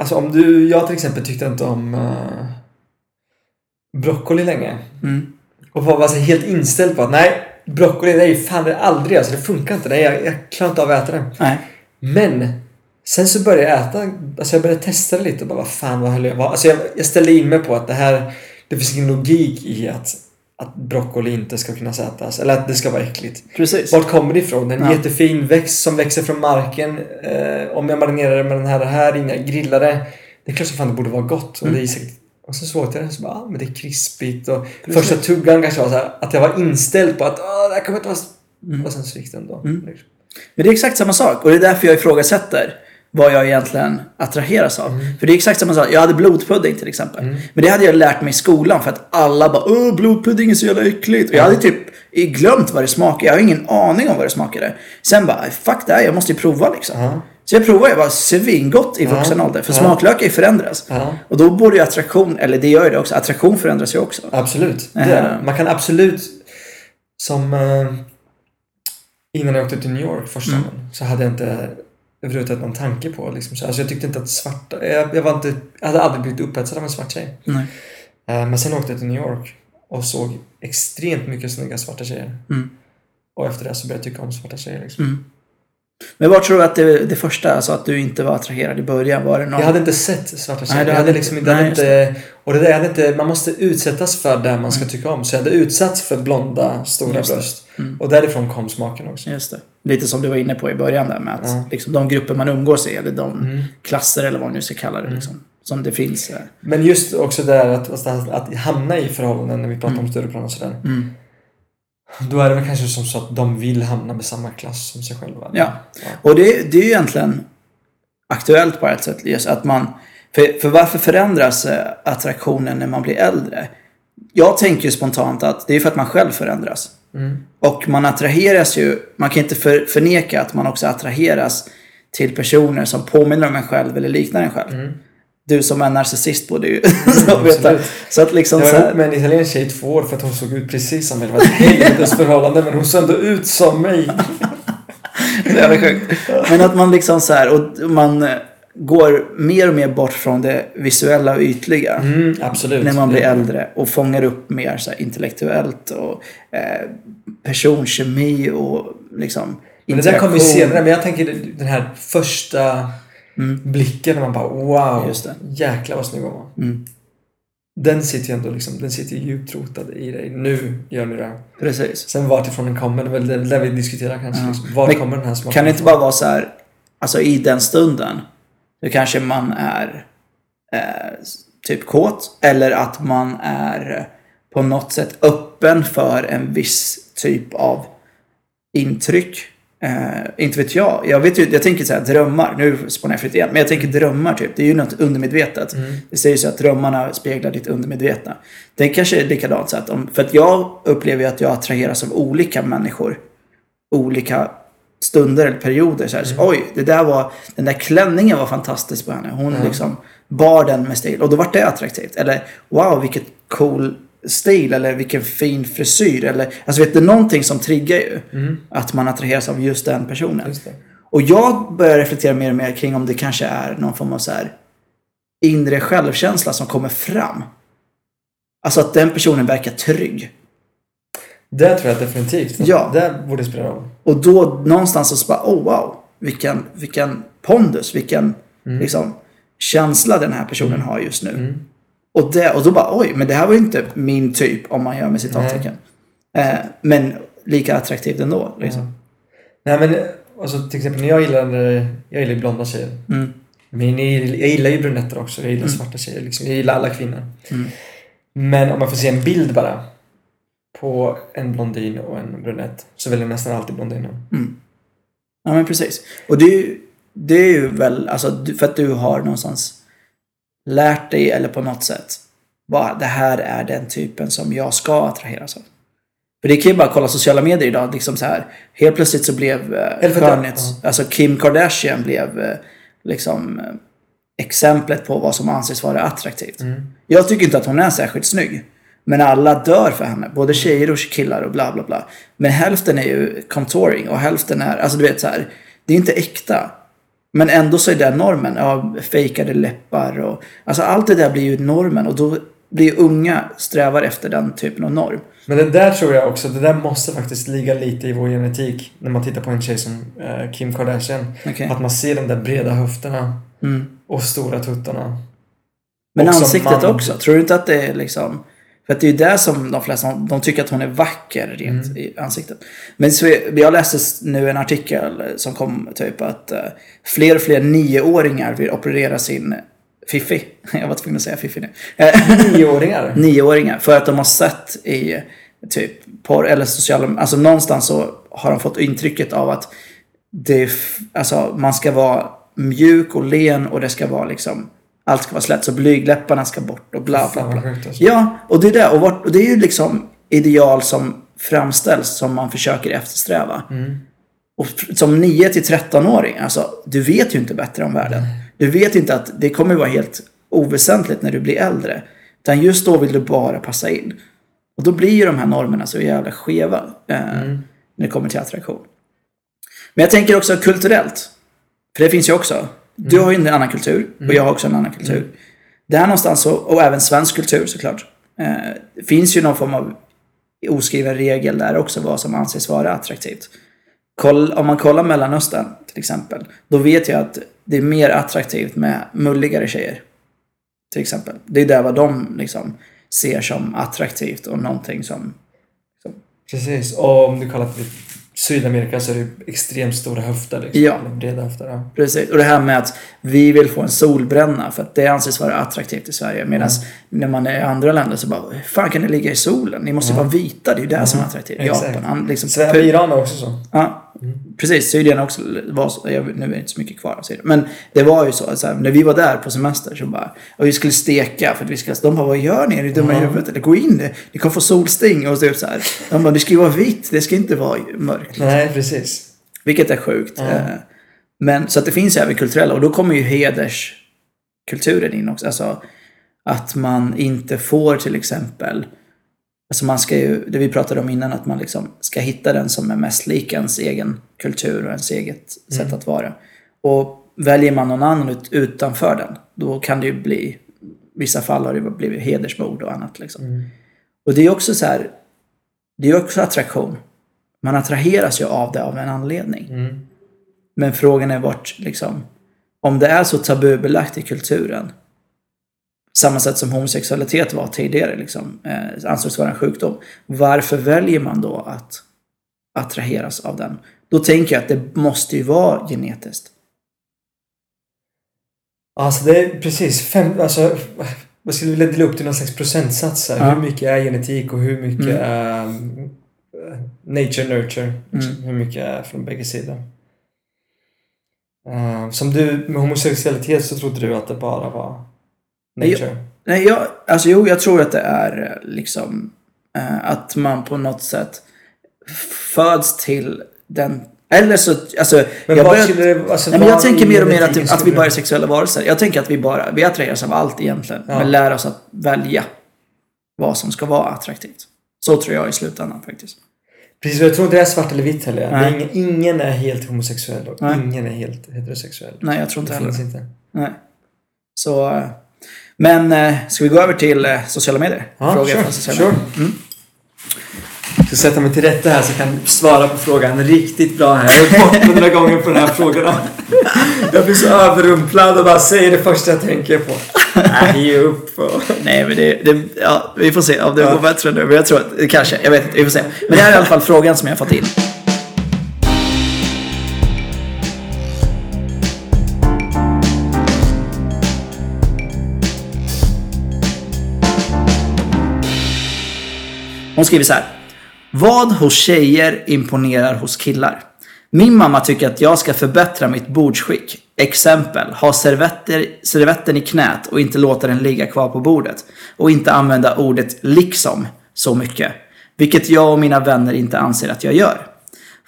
Alltså om du, jag till exempel tyckte inte om uh, broccoli länge. Mm. Och var alltså helt inställd på att nej, broccoli det är ju fan det är aldrig, alltså det funkar inte. Är, jag, jag klarar inte av att äta det. Nej. Men sen så började jag äta, alltså jag började testa det lite och bara vad fan vad höll jag vad? Alltså jag, jag ställde in mig på att det här, det finns ingen logik i att, att broccoli inte ska kunna ätas. Eller att det ska vara äckligt. Precis. Vart kommer det ifrån? En Ja. jättefin växt som växer från marken. Eh, om jag marinerar det med den här, det här innan jag grillar det. Det är klart som fan det borde vara gott. Och, Mm. det är säkert, och så såg jag det och så bara, ah, men det är krispigt. Och Precis. första tuggan kanske var så här, att jag var inställd på att ah, det här kommer inte vara... Mm. Och sen så gick det ändå. Mm. Men det är exakt samma sak och det är därför jag ifrågasätter vad jag egentligen attraheras av. För det är exakt samma sak. Jag hade blodpudding till exempel. Mm. Men det hade jag lärt mig i skolan för att alla bara Åh, blodpudding är så jävla äckligt. Och jag hade typ glömt vad det smakade. Jag har ingen aning om vad det smakade. Sen bara, fuck det här, jag måste ju prova liksom. Ja. Så jag provade, jag var svingott i vuxen ålder. För smaklökar förändras. Ja. Och då borde ju attraktion, eller det gör ju det också, attraktion förändras ju också. Absolut. Det Eh. är det. Man kan absolut... Som... Eh, innan jag åkte till New York första Mm. gången så hade jag inte överhuvudtaget någon tanke på liksom, så, Alltså jag tyckte inte att svarta... Jag, jag, var inte, jag hade aldrig blivit upphetsad av en svart tjej. Nej. Eh, men sen åkte jag till New York och såg extremt mycket snygga svarta tjejer. Mm. Och efter det så började jag tycka om svarta tjejer. Liksom. Mm. Men vad tror du att det, det första, alltså att du inte var attraherad i början, var det någon... Jag hade inte sett svarta tjejer. Nej, jag hade liksom inte- nej, inte, och det där, jag hade inte, man måste utsättas för det man ska tycka om. Så jag hade utsatts för blonda, stora Just bröst. Mm. Och därifrån kom smaken också. Just det. Lite som du var inne på i början där med att Ja. liksom, de grupper man umgås i, eller de Mm. klasser eller vad man nu ska kalla det, liksom, som det finns. eh. Men just också det där att, att, att hamna i förhållanden när vi pratar om Stureplan och sådär. Då är det väl kanske som så att de vill hamna med samma klass som sig själva. Ja. Och det, det är ju egentligen aktuellt på ett sätt. Just att man, för, för varför förändras eh, attraktionen när man blir äldre? Jag tänker spontant att det är för att man själv förändras. Mm. Och man attraheras ju, man kan inte för, förneka att man också attraheras till personer som påminner om en själv eller liknar en själv. Mm. Du som är narcissist borde ju veta. Så att liksom Jag så var här, ihop med en italiensk tjej i två år för att hon såg ut precis som mig. Det var ett helvetes förhållande men hon såg ändå ut som mig. Det är sjukt. Men att man liksom så här, och man går mer och mer bort från det visuella och ytliga. Mm, absolut. När man blir äldre och fångar upp mer så intellektuellt och eh, personkemi och liksom Men det där kommer ju senare. Men jag tänker den här första Mm. blicken man bara wow. Just det. Jäklar vad snygg hon var. Mm. Den sitter ju ändå liksom, den sitter ju djupt rotad i dig. Nu gör ni det. Precis. Sen vart ifrån den kommer, det är väl det där vi diskuterar kanske. Ja. Liksom. Var Men kommer den här smaken Kan det inte bara vara så här, alltså i den stunden, då kanske man är eh, typ kåt eller att man är på något sätt öppen för en viss typ av intryck. Eh, inte vet jag. Jag, vet ju, jag tänker så här, drömmar. Nu spånar jag fritt igen. Men jag tänker drömmar typ. Det är ju något undermedvetet. Mm. Det sägs ju att drömmarna speglar ditt undermedvetna. Det kanske är likadant. Så att om, för att jag upplever ju att jag attraheras av olika människor. Olika stunder eller perioder. Så här, så, Oj, det där var, den där klänningen var fantastisk på henne. Hon Mm. liksom bar den med stil. Och då var det attraktivt. Eller wow, vilket cool stil. Eller vilken fin frisyr. Eller, alltså vet du, någonting som triggar ju. Mm. Att man attraheras av just den personen. Just. Och jag börjar reflektera mer och mer kring om det kanske är någon form av så här inre självkänsla som kommer fram. Alltså att den personen verkar trygg. Det tror jag definitivt. Ja. Det borde spela roll. Och då någonstans så bara, oh wow, vilken, vilken pondus, vilken Mm. liksom, känsla den här personen har just nu. Mm. Och, det, och då bara, oj, men det här var ju inte min typ om man gör med citattecken. Eh, men lika attraktivt ändå. Liksom. Nej men, alltså, till exempel när jag gillar, jag gillar blonda tjejer. Mm. Men jag gillar, ju brunetter också. Jag gillar svarta tjejer. Liksom. Jag gillar alla kvinnor. Mm. Men om man får se en bild bara på en blondin och en brunett så väljer jag nästan alltid blondinen. Mm. Ja men precis. Och det är ju, det är ju väl, alltså för att du har någonstans lärt dig eller på något sätt vad det här är den typen som jag ska attraheras av. För det kan ju bara kolla sociala medier idag. Liksom så här, helt plötsligt så blev eh, skönhets... Alltså Kim Kardashian blev eh, liksom eh, exemplet på vad som anses vara attraktivt. Mm. Jag tycker inte att hon är särskilt snygg. Men alla dör för henne. Både tjejer och killar och bla bla bla. Men hälften är ju contouring och hälften är, alltså du vet så här. Det är inte äkta. Men ändå så är det normen. Ja, fejkade läppar och... Alltså allt det där blir ju normen och då blir unga strävar efter den typen av norm. Men det där tror jag också, det där måste faktiskt ligga lite i vår genetik. När man tittar på en tjej som eh, Kim Kardashian. Okej. Att man ser de där breda höfterna Mm. och stora tuttarna. Men Och ansiktet man- också. Tror du inte att det är liksom... För att det är ju där som de flesta, de tycker att hon är vacker rent Mm. i ansiktet. Men så, jag läste nu en artikel som kom typ att eh, fler och fler nioåringar vill operera sin fiffi. Jag var tvungen att säga fiffi nu. Nioåringar? nioåringar. För att de har sett i typ porr eller sociala... Alltså någonstans så har de fått intrycket av att det alltså, man ska vara mjuk och len och det ska vara liksom... Allt ska vara slätt. Så blygläpparna ska bort och bla bla bla. alltså. Ja, och det är det. Och, vart, och det är ju liksom ideal som framställs som man försöker eftersträva. Mm. Och som 9 till 13-åring, alltså du vet ju inte bättre om världen. Du vet inte att det kommer vara helt oväsentligt när du blir äldre. Utan just då vill du bara passa in. Och då blir ju de här normerna så jävla skeva eh, Mm. när det kommer till attraktion. Men jag tänker också kulturellt. För det finns ju också. Du har ju en annan kultur och jag har också en annan kultur. Där någonstans, så, och även svensk kultur såklart. Eh, finns ju någon form av oskriven regel där också vad som anses vara attraktivt. Koll, om man kollar Mellanöstern till exempel. Då vet jag att det är mer attraktivt med mulligare tjejer. Till exempel. Det är där vad de liksom ser som attraktivt och någonting som... Precis. Och om du kollar på Sydamerika så är det extremt stora höfter. Liksom. Ja. Breda höfter. Ja. Precis. Och det här med att vi vill få en solbränna för att det anses vara attraktivt i Sverige. Medan när man är i andra länder så bara, hur fan kan ni ligga i solen? Ni måste Ja. vara vita, det är ju det som är attraktivt. Exakt. Japan, liksom... Sverige, Iran är också så. Ja, precis. Syrien också var så. Jag, nu är det inte så mycket kvar av Syrien. Men det var ju så. så här, när vi var där på semester så bara... Och vi skulle steka för att vi skulle... De bara, vad gör ni? Är ni dumma i huvudet? Eller gå in. Ni kommer få solsting. Och typ så här. De bara, det ska ju vara vitt. Det ska inte vara mörkt. Nej, precis. Vilket är sjukt. Ja. Eh, Men så att det finns ju även kulturella. Och då kommer ju hederskulturen in också. Alltså att man inte får till exempel... Alltså man ska ju, det vi pratade om innan, att man liksom ska hitta den som är mest lik ens egen kultur och ens eget sätt att vara. Och väljer man någon annan ut, utanför den, då kan det ju bli, i vissa fall har det blivit hedersmord och annat liksom. Mm. Och det är också så här, det är också attraktion. Man attraheras ju av det av en anledning. Mm. Men frågan är vart, liksom, om det är så tabubelagt i kulturen, samma sätt som homosexualitet var tidigare, liksom, eh, ansågs vara en sjukdom. Varför väljer man då att attraheras av den? Då tänker jag att det måste ju vara genetiskt. Alltså det är precis fem, alltså vad skulle vilja dela upp till någon slags procentsats här. Ja. Hur mycket är genetik och hur mycket Mm. är um, nature nurture. Liksom. Mm. Hur mycket är från bägge sidor. Uh, som du med homosexualitet så trodde du att det bara var nature. Nej, jag, alltså jo, jag tror att det är eh, liksom eh, att man på något sätt föds till den eller så, alltså... Men jag skulle det, alltså Nej, men jag tänker mer och mer att, att vi bara är sexuella varelser. Jag tänker att vi bara, vi attraheras av allt egentligen. Ja. Men lär oss att välja vad som ska vara attraktivt. Så tror jag i slutändan faktiskt. Precis, jag tror inte det är svart eller vitt heller. Är Nej. ingen, ingen är helt homosexuell och Nej. ingen är helt heterosexuell. Nej, jag tror inte det heller finns inte. Nej. Så... Men eh, ska vi gå över till eh, sociala medier? Ja, Frågor sure, från sociala sure. medier. Mm. Jag ska sätta mig till rätta här så jag kan svara på frågan riktigt bra här. Jag har fått hundra gånger på de här frågorna. Jag blir så överrumplad och bara säger det första jag tänker på. Nej, ge upp. Nej, men det, det, ja, vi får se om det går bättre nu. Men jag tror att, kanske, jag vet inte, vi får se. Men det här är i alla fall frågan som jag har fått in. Hon skriver så här. Vad hos tjejer imponerar hos killar? Min mamma tycker att jag ska förbättra mitt bordsskick. Exempel, ha servetter, servetten i knät och inte låta den ligga kvar på bordet. Och inte använda ordet liksom så mycket. Vilket jag och mina vänner inte anser att jag gör.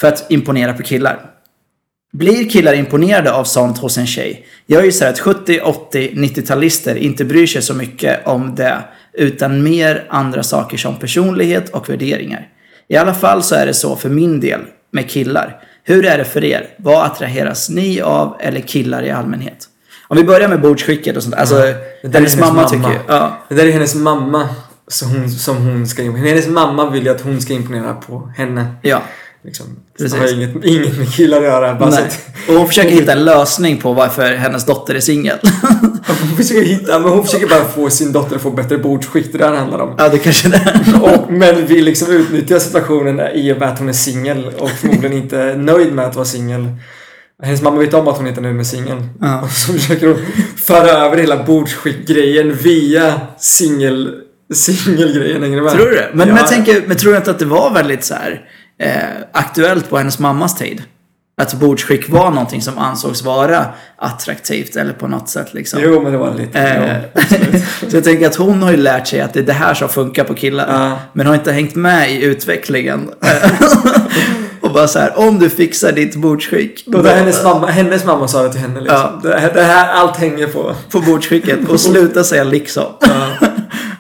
För att imponera på killar. Blir killar imponerade av sånt hos en tjej? Jag gissar att 70, 80, 90-talister inte bryr sig så mycket om det. Utan mer andra saker som personlighet och värderingar. I alla fall så är det så för min del med killar. Hur är det för er? Vad attraheras ni av eller killar i allmänhet? Om vi börjar med bordsskicket och sånt. Alltså, Det där är hennes mamma, tycker ju... Ja, Det där är hennes mamma som hon, som hon ska imponera. Hennes mamma vill ju att hon ska imponera på henne. ja. Liksom. Precis. Det har inget, inget med killar att göra. Bara att, Och hon försöker hitta en lösning på varför hennes dotter är singel. hon, försöker hitta, men hon försöker bara få sin dotter att få bättre bordsskick. Det där handlar om. ja, det kanske det är. Men vill liksom utnyttja situationen i och med att hon är singel och förmodligen inte nöjd med att vara singel. Hennes mamma vet om att hon inte är nöjd med singeln. Ja. Och så försöker hon föra över hela bordsskick-grejen via singel singelgrejen. Hänger med? Tror du det? Men, ja. men jag tänker, men tror du inte att det var väldigt så här, eh, aktuellt på hennes mammas tid? Att bordsskick var någonting som ansågs vara attraktivt eller på något sätt liksom. Jo, men det var lite... Eh, ja. så jag tänker att hon har ju lärt sig att det är det här som funkar på killar. Ja. Men har inte hängt med i utvecklingen. och bara så här, om du fixar ditt bordsskick. Då där hennes, mamma, hennes mamma sa det till henne liksom. Ja. Det, här, allt hänger på... På bordsskicket och sluta säga liksom.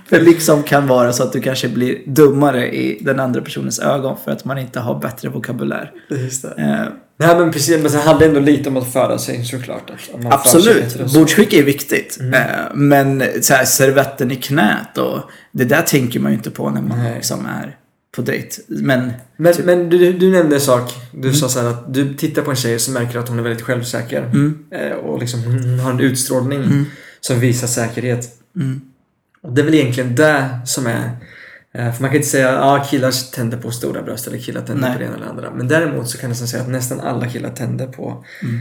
För liksom kan vara så att du kanske blir dummare i den andra personens ögon för att man inte har bättre vokabulär. Just det. Eh, Nej men precis, men sen handlar det ändå lite om att föra sig såklart. Att absolut, och bordsskick är viktigt. Eh, men så här, servetten i knät och det där tänker man ju inte på när man Nej. liksom är på dejt. Men Men, men du, du nämnde en sak. Du sa så här att du tittar på en tjej som märker att hon är väldigt självsäker. Mm. Eh, och liksom hon har en utstrålning som visar säkerhet. Och det är väl egentligen det som är... eh, För man kan inte säga att ah, killar tänder på stora bröst eller killar tänder Nej. på det ena eller andra. Men däremot så kan jag nästan säga att nästan alla killar tänder på Mm.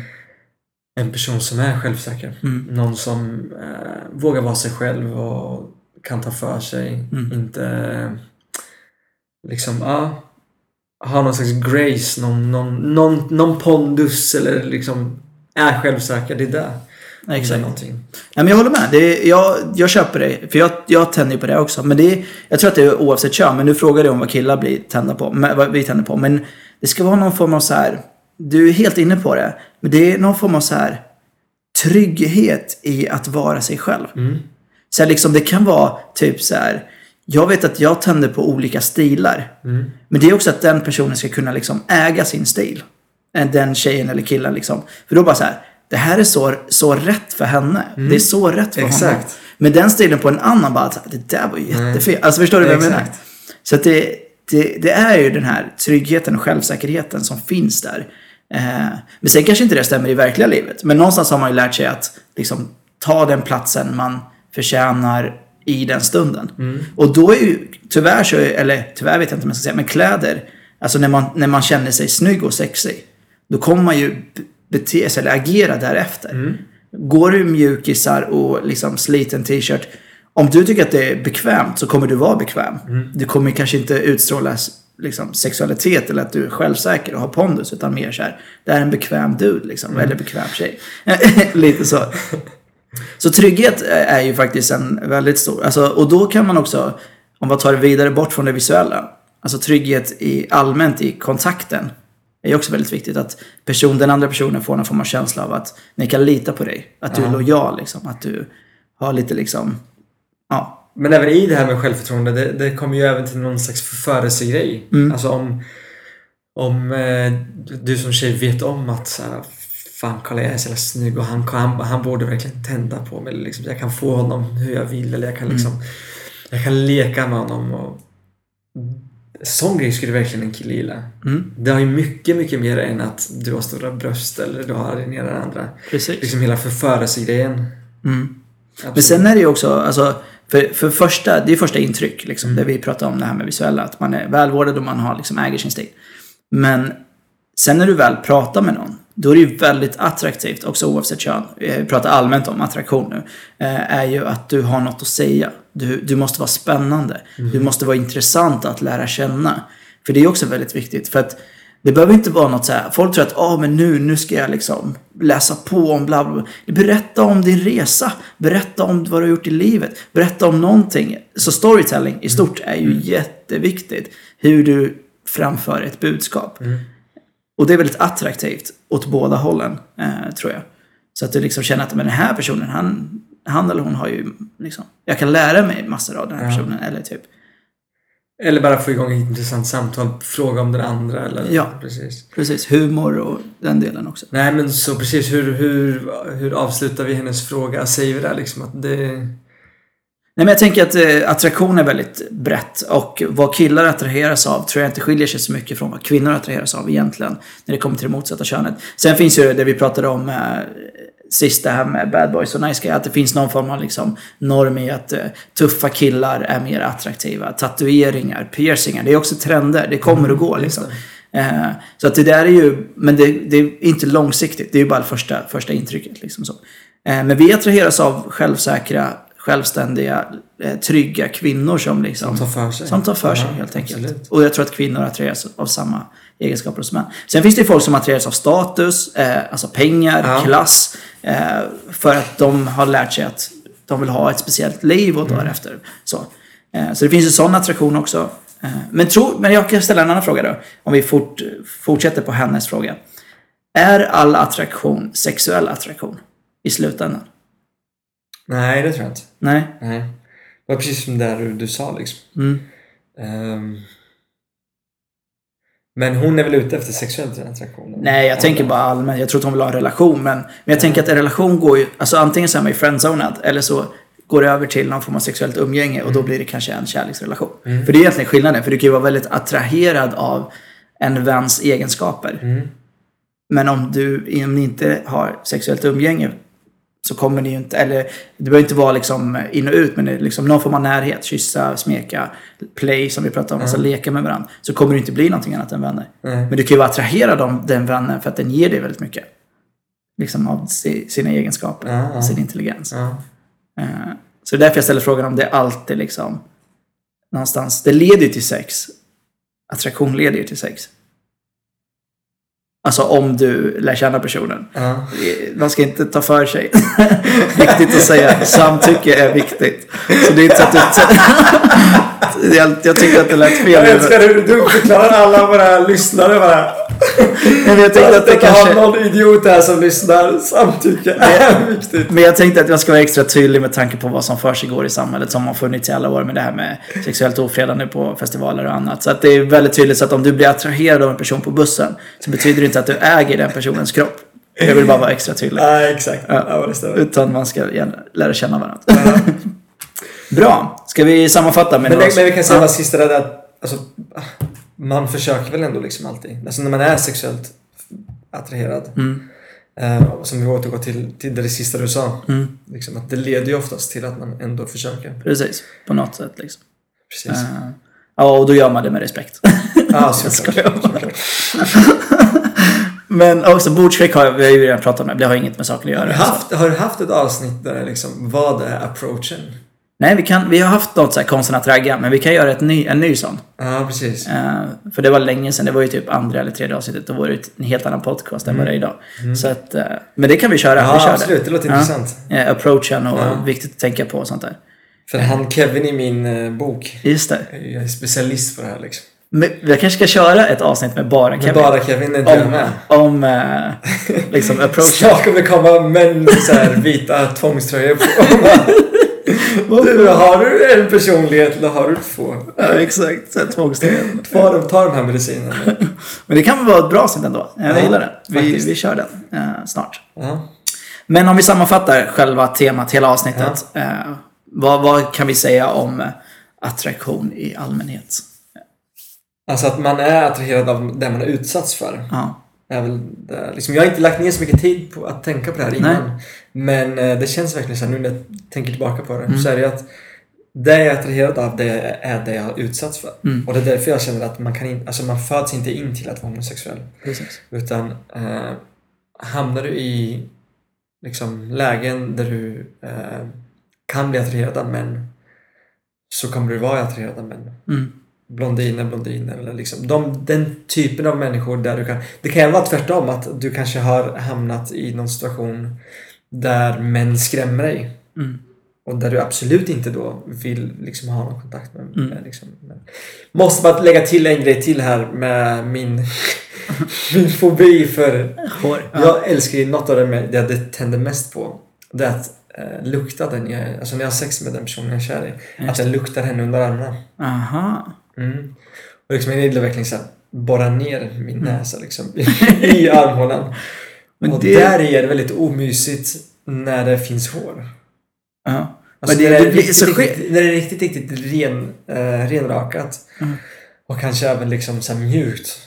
en person som är självsäker. Mm. Någon som eh, vågar vara sig själv och kan ta för sig. Mm. Inte liksom, ja. har någon slags grace, någon, någon, någon, någon pondus eller liksom är självsäker. Det är det. Exakt. någonting. Nej, men jag håller med. Det är, jag, jag köper det. För jag, jag tänder ju på det också. Men det är, jag tror att det är oavsett kön. Men nu frågar du om vad killar blir tända på. Men, vad vi tänder på. Men det ska vara någon form av så här. Du är helt inne på det. Men det är någon form av så här. Trygghet i att vara sig själv. Mm. Så här, liksom, det kan vara typ så här. Jag vet att jag tänder på olika stilar. Mm. Men det är också att den personen ska kunna liksom äga sin stil. Den tjejen eller killen liksom. För då bara så här. Det här är så, så rätt för henne. Det är så rätt för honom. Mm. Exakt. Men den stilen på en annan bara att det där var ju jättefel. Alltså förstår du vad jag menar? Så att det, det, det är ju den här tryggheten och självsäkerheten som finns där. Eh, men sen kanske inte det stämmer i verkliga livet. Men någonstans har man ju lärt sig att liksom, ta den platsen man förtjänar i den stunden. Mm. Och då är ju tyvärr så, eller tyvärr vet jag inte om jag ska säga, men kläder. Alltså när man, när man känner sig snygg och sexig. Då kommer man ju bete sig eller agera därefter. Mm. Går du i mjukisar och liksom sliten t-shirt. Om du tycker att det är bekvämt så kommer du vara bekväm. Mm. Du kommer kanske inte utstråla liksom, sexualitet eller att du är självsäker och har pondus. Utan mer så här, det är en bekväm dude liksom. Mm. Eller bekväm tjej. Lite så. Så trygghet är ju faktiskt en väldigt stor, alltså, och då kan man också, om man tar det vidare bort från det visuella, alltså trygghet i allmänt i kontakten är också väldigt viktigt. Att person, den andra personen får någon form av känsla av att ni kan lita på dig. Att du är Ja. lojal liksom. Att du har lite liksom, ja. Men även i det här med självförtroende, det, det kommer ju även till någon slags förförelsegrej. Mm. Alltså om, om eh, du som tjej vet om att så här, Fan, kolla jag är så jävla snygg och han, han, han borde verkligen tända på mig. Liksom, jag kan få honom hur jag vill eller jag kan liksom Jag kan leka med honom och Sån grej skulle verkligen en kille gilla. Mm, Det har ju mycket, mycket mer än att du har stora bröst eller du har den ena eller andra. precis. Liksom hela förförelsegrejen. Mm. Men sen är det ju också, alltså, för, för första, det är första intryck, liksom, Mm. där vi pratar om det här med visuella, att man är välvårdad och man har, liksom, äger sin stil. Men sen när du väl pratar med någon, då är det ju väldigt attraktivt, också oavsett kön, eh, vi pratar allmänt om attraktion nu, eh, är ju att du har något att säga. Du, du måste vara spännande. Du måste vara intressant att lära känna. För det är också väldigt viktigt, för att Det behöver inte vara något så här. Folk tror att ah, men nu, nu ska jag liksom läsa på om bla bla. bla. Berätta om din resa. Berätta om vad du har gjort i livet. Berätta om någonting. Så storytelling i stort är ju jätteviktigt. Hur du framför ett budskap. Och det är väldigt attraktivt åt båda hållen, eh, tror jag. Så att du liksom känner att men den här personen, han, han eller hon har ju liksom, jag kan lära mig massor av den här Ja. personen. Eller typ, Eller bara få igång ett intressant samtal, fråga om den andra eller... Ja. Precis. precis, humor och den delen också. Nej men så precis, hur, hur, hur avslutar vi hennes fråga? Säger vi där liksom att det... Nej, men jag tänker att eh, attraktion är väldigt brett och vad killar attraheras av tror jag inte skiljer sig så mycket från vad kvinnor attraheras av egentligen. När det kommer till det motsatta könet. Sen finns ju det vi pratade om eh, sist det här med bad boys och nice guy. Att det finns någon form av liksom norm i att eh, tuffa killar är mer attraktiva. Tatueringar, piercingar, det är också trender. Det kommer och går liksom. Eh, så att det där är ju, men det, det är inte långsiktigt. Det är ju bara det första, första intrycket. Liksom så. Eh, men vi attraheras av självsäkra, självständiga, trygga kvinnor som liksom... Som tar för sig. Som tar för sig Ja, helt enkelt. absolut. Och jag tror att kvinnor attraheras av samma egenskaper hos män. Sen finns det ju folk som attraheras av status, eh, alltså pengar, Ja. klass. Eh, för att de har lärt sig att de vill ha ett speciellt liv och Mm. därefter. Så. Eh, så det finns ju sån attraktion också. Eh, men, tro, men jag kan ställa en annan fråga då. Om vi fort, fortsätter på hennes fråga. Är all attraktion sexuell attraktion i slutändan? Nej, det tror jag inte. Nej? Nej. Det var precis som det du, du sa liksom. Mm. Ehm. Men hon är väl ute efter sexuell attraktion? Nej, jag tänker bara allmänt. Jag tror att hon vill ha en relation. Men, men jag tänker att en relation går ju... Alltså antingen så är man ju friendzonad eller så går det över till någon form av sexuellt umgänge och då blir det kanske en kärleksrelation. För det är egentligen skillnaden. För du kan ju vara väldigt attraherad av en väns egenskaper. Mm. Men om du om ni inte har sexuellt umgänge så kommer ni ju inte, eller det behöver inte vara liksom in och ut, men det är liksom någon form av närhet, kyssa, smeka, play som vi pratade om, alltså leka med varandra. Så kommer det inte bli någonting annat än vänner. Nej. Men du kan ju vara attraherad av den vännen för att den ger dig väldigt mycket. Liksom av si- sina egenskaper, ja. sin intelligens. Eh, Så det är därför jag ställer frågan om det alltid liksom någonstans, det leder ju till sex. Attraktion leder ju till sex. Alltså om du lär känna personen. Ja. Man ska inte ta för sig. viktigt att säga. Samtycke är viktigt. Så det är inte så att du... jag, jag tycker att det lät fel. Jag älskar hur du förklarar alla våra lyssnare bara. Men jag tänkte att det kanske... någon idiot här som lyssnar. Samtycke är viktigt. Men jag tänkte att jag ska vara extra tydlig med tanke på vad som för sig går i samhället som har funnits i alla år med det här med sexuellt ofredande på festivaler och annat. Så att det är väldigt tydligt så att om du blir attraherad av en person på bussen så betyder det inte att du äger den personens kropp. Jag vill bara vara extra tydlig. Ja, exakt. Ja, det stämmer. Utan man ska lära känna varandra. Bra. Ska vi sammanfatta med Men, några... det, men vi kan säga Ja. sista där att alltså, man försöker väl ändå liksom alltid. Alltså när man är sexuellt attraherad. Mm. Eh, som vi återgår till, till det sista du sa. Mm. Liksom, att det leder ju oftast till att man ändå försöker. Precis. På något sätt liksom. Precis. Eh, Ja, och då gör man det med respekt. Jag såklart. skojar bara. Men också bordsskick har jag, vi har ju redan pratat om. Det har inget med saken att Har göra. du, haft, har du haft ett avsnitt där liksom, vad är approachen? Nej, vi, kan, vi har haft något så här konsten att ragga, men vi kan göra ett ny, en ny sån. Ja, precis. Eh, för det var länge sedan, det var ju typ andra eller tredje avsnittet. Då var det en helt annan podcast än vad det är idag. Så att, eh, men det kan vi köra. vi Ja, kör absolut. Det låter Ja. intressant. Eh, approachen och Ja. viktigt att tänka på och sånt där. För han Kevin i min bok, Just det. jag är specialist på det här liksom. Men jag kanske ska köra ett avsnitt med bara Kevin. bara Kevin inte jag om, med. om eh, liksom approachen. Snart kommer det komma män med vita tvångströjor på. Du, har du en personlighet eller har du två? Ja, exakt. Så här Tvångströjan. Ta, ta den här medicinen. Men det kan väl vara ett bra avsnitt ändå. Jag Ja, gillar det. Vi, vi kör den eh, snart. Ja. Men om vi sammanfattar själva temat, hela avsnittet. Eh, vad, vad kan vi säga om eh, attraktion i allmänhet? Alltså att man är attraherad av det man har utsatts för. Ja. Är väl. Liksom, jag har inte lagt ner så mycket tid på att tänka på det här innan. Men eh, det känns verkligen så här nu när jag tänker tillbaka på det. Mm. Så är det ju att det jag är attraherad av det är det jag utsatts för. Mm. Och det är därför jag känner att man kan in, alltså man föds inte in till att vara homosexuell. Precis. Utan eh, hamnar du i liksom, lägen där du eh, kan bli attraherad av män så kommer du vara attraherad av män. Mm. blondiner, blondiner eller liksom de, den typen av människor där du kan... Det kan vara tvärtom att du kanske har hamnat i någon situation där män skrämmer dig. Mm. Och där du absolut inte då vill liksom ha någon kontakt med, Mm. med liksom, men. Måste bara lägga till en grej till här med min, min fobi för Hår. Ja. jag älskar ju något av det, med, det jag tänder mest på. Det är att eh, lukta den jag, alltså när jag har sex med den personen jag är kär i. Att jag luktar henne under armarna. Aha. Mm. Och liksom jag gillar verkligen så här, borra ner min näsa liksom i armhålan. Men och det- där är det väldigt omysigt när det finns hår. Ja. Alltså det- när, det det riktigt, så riktigt, när det är riktigt, riktigt ren, eh, renrakat. Mm. Och kanske även liksom så mjukt.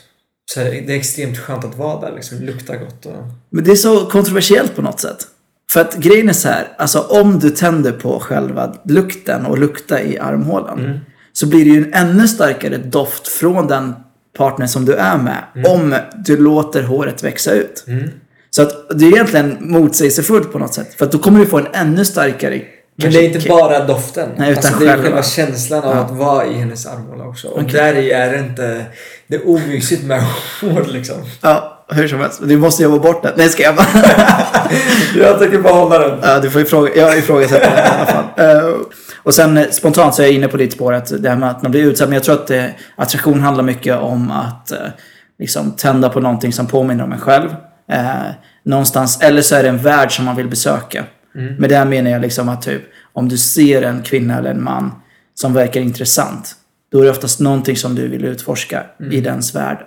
Så det, är extremt skönt att vara där liksom. Luktar gott och... Men det är så kontroversiellt på något sätt. För att grejen är så här, alltså om du tänder på själva lukten och lukta i armhålan. Mm. Så blir det ju en ännu starkare doft från den partner som du är med. Om du låter håret växa ut. Mm. Så att det är egentligen motsägelsefullt på något sätt. För att då kommer du få en ännu starkare Men det är inte bara doften. Nej, utan alltså, det är själva. känslan av Ja. att vara i hennes armhåla också. Och Okej. där i är det inte... Det är omysigt med hår liksom. Ja, hur som helst. Du måste jobba bort den. Nej, ska jag bara... Jag tänker behålla den. Ja, du får ifråga, jag ifrågasätter det i alla fall. Eh, och sen eh, spontant så är jag inne på ditt spår att det här med att man blir utsatt. Men jag tror att eh, attraktion handlar mycket om att eh, liksom tända på någonting som påminner om en själv. Eh, någonstans, eller så är det en värld som man vill besöka. Med det menar jag liksom att typ om du ser en kvinna eller en man som verkar intressant. Då är det oftast någonting som du vill utforska i dens värld.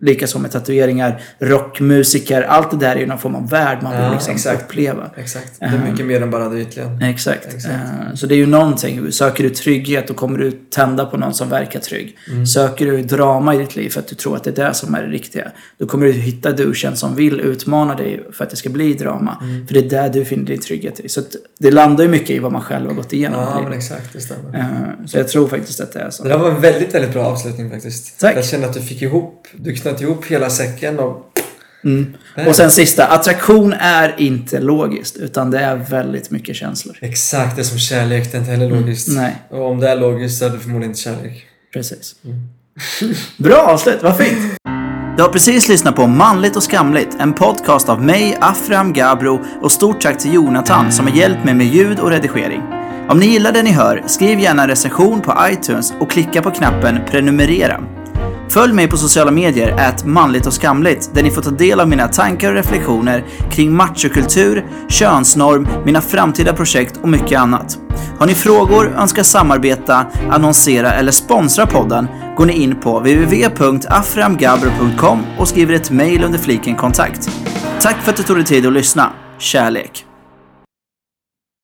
Likaså med tatueringar, rockmusiker. Allt det där är ju någon form av värld man vill Ja, liksom exakt. uppleva. Exakt. Det är mycket mer än bara det ytliga. Exakt. Exakt. Eh, Så det är ju någonting. Söker du trygghet då kommer du tända på någon som verkar trygg. Mm. Söker du drama i ditt liv för att du tror att det är det som är det riktiga. Då kommer du hitta duschen som vill utmana dig för att det ska bli drama. Mm. För det är där du finner din trygghet i. Så det landar ju mycket i vad man själv har gått igenom. Ja, men exakt. Det stämmer. Eh, Så jag tror faktiskt att det är så. Var en väldigt, väldigt bra avslutning faktiskt. Tack. Jag känner att du fick ihop, du knöt ihop hela säcken och... Mm. Och sen sista, attraktion är inte logiskt utan det är väldigt mycket känslor. Exakt, det är som kärlek, det är inte heller logiskt. Nej, Och om det är logiskt så är det förmodligen inte kärlek. precis. Bra avslut, vad fint! Du har precis lyssnat på Manligt och skamligt, en podcast av mig, Afram Gabro och stort tack till Jonathan som har hjälpt mig med ljud och redigering. Om ni gillar det ni hör, skriv gärna en recension på iTunes och klicka på knappen prenumerera. Följ mig på sociala medier, ät manligt och skamligt, där ni får ta del av mina tankar och reflektioner kring machokultur, könsnorm, mina framtida projekt och mycket annat. Har ni frågor, önskar samarbeta, annonsera eller sponsra podden går ni in på www.aframgabro.com och skriver ett mejl under fliken kontakt. Tack för att du tog dig tid att lyssna. Kärlek!